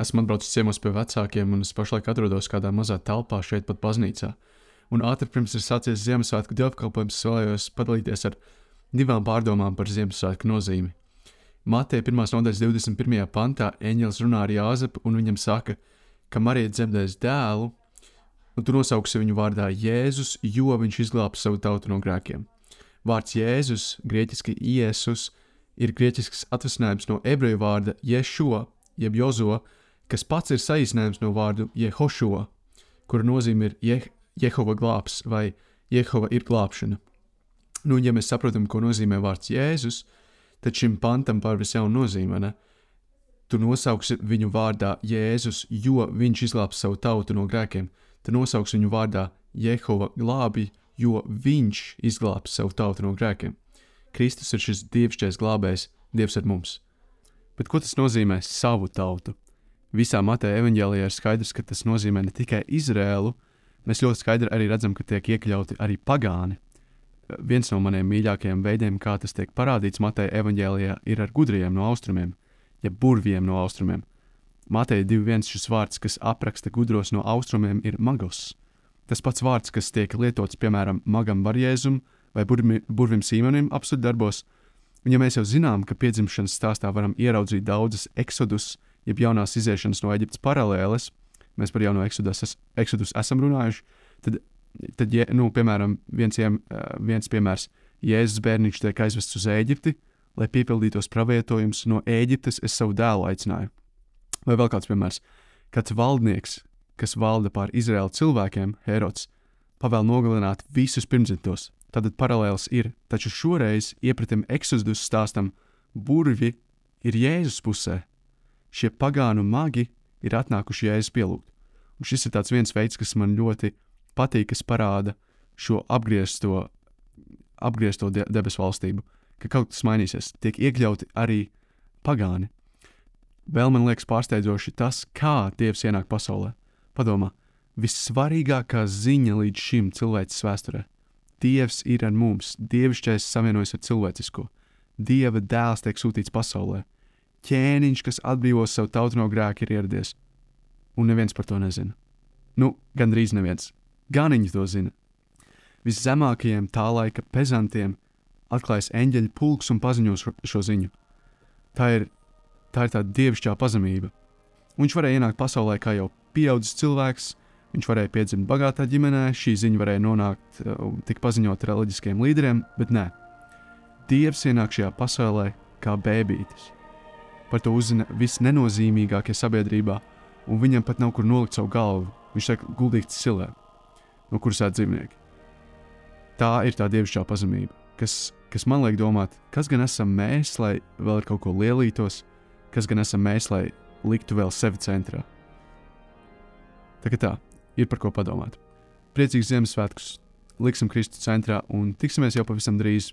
Esmu atbraucis ciemos pie vecākiem, un es pašlaik atrodos kādā mazā telpā šeit pat baznīcā. Un ātri pirms ir sācies Ziemassvētku dievkalpojums, es vēlējos padalīties ar divām pārdomām par Ziemassvētku nozīmi. Mateja 1. nodaļas 21. pantā eņģēlis runā ar Jāzepu, un viņam saka, ka Marija dzemdēs dēlu, un tu nosauksi viņu vārdā Jēzus, jo viņš izglābs savu tautu no grēkiem. Vārds Jēzus, grieķiski Iesus, ir grieķisks atvasinājums no ebreju vārda Ješo, jeb Jozo, kas pats ir saīsinājums no vārdu Jehošo, kura nozīme ir Je Jehova glābs vai Jehova ir glābšana. Nu, ja mēs saprotam, ko nozīmē vārds Jēzus, tad šim pantam pārvis jauna nozīme. Ne? Tu nosauksi viņu vārdā Jēzus, jo viņš izglābs savu tautu no grēkiem. Tu nosauksi viņu vārdā Jehova glābi, jo viņš izglābs savu tautu no grēkiem. Kristus ir šis dievišķais glābējs, Dievs ar mums. Bet ko tas nozīmē savu tautu? Visā Mateja evanģēlijā ir skaidrs, ka tas nozīmē ne tikai Izrēlu, mēs ļoti skaidri arī redzam, ka tiek iekļauti arī pagāni. Viens no maniem mīļākajiem veidiem, kā tas tiek parādīts Mateja evanģēlijā, ir ar gudriem no austrumiem, jeb burviem no austrumiem. Mateja 2.1 šis vārds, kas apraksta gudros no austrumiem, ir magos. Tas pats vārds, kas tiek lietots piemēram magam varjēzum vai burmi, burvim sīmenim absurdu darbos, un ja mēs jau zinām, ka piedzimšanas stāstā varam ieraudzīt daudzas eksodus, jeb jaunās iziešanas no Eģiptes paralēles, mēs par jauno eksodus, es, eksodus esam runājuši, tad, tad ja, nu, piemēram, viens, viens piemērs - Jēzus bērniņš tiek aizvests uz Eģipti, lai piepildītos pravietojums no Eģiptes, es savu dēlu aicināju. Vai vēl kāds piemērs - kāds valdnieks, kas valda pār Izraēlu cilvēkiem, Herods, pavēl nogalināt visus pirmdzimtos. Tad paralēls ir, taču šoreiz iepratim eksodus stāstam, burvi ir Jēzus pusē, šie pagānu magi ir atnākuši jēzus pielūgt. Un šis ir viens veids, kas man ļoti patīk, kas parāda šo apgriezto, apgriezto de debesu valstību, ka kaut kas mainīsies, tiek iekļauti arī pagāni. Vēl man liekas pārsteidzoši tas, kā Dievs ienāk pasaulē. Padomā, vissvarīgākā ziņa līdz šim cilvēces vēsturē. Dievs ir ar mums, dievišķais savienojas ar cilvēcisko. Dieva dēls tiek sūtīts pasaulē, ķēniņš, kas atbrīvos savu tautu no grēka, ir ieradies. Un neviens par to nezina. Nu, gandrīz neviens. Ganiņi to zina. Viszemākajiem tā laika pezantiem atklājas eņģeļa pulks un paziņos šo ziņu. Tā ir, tā ir tā dievišķā pazemība. Un viņš varēja ienākt pasaulē kā jau pieaudzis cilvēks, viņš varēja piedzimt bagātā ģimenē, šī ziņa varēja nonākt, uh, tik paziņot reliģiskiem līderiem, bet nē. Dievs ienāk šajā pasaulē kā bēbītis. Par to uzzina visnenozīmīgākie sabiedrībā, un viņam pat nav kur nolikt savu galvu. Viņš tiek guldīts silē, no kuras ēd dzīvnieki. Tā ir tā dievišķā pazemība, kas, kas man liek domāt, kas gan esam mēs, lai vēl ar kaut ko lielītos, kas gan esam mēs, lai liktu vēl sevi centrā. Tā kā tā, ir par ko padomāt. Priecīgs Ziemassvētkus, liksim Kristu centrā un tiksimies jau pavisam drīz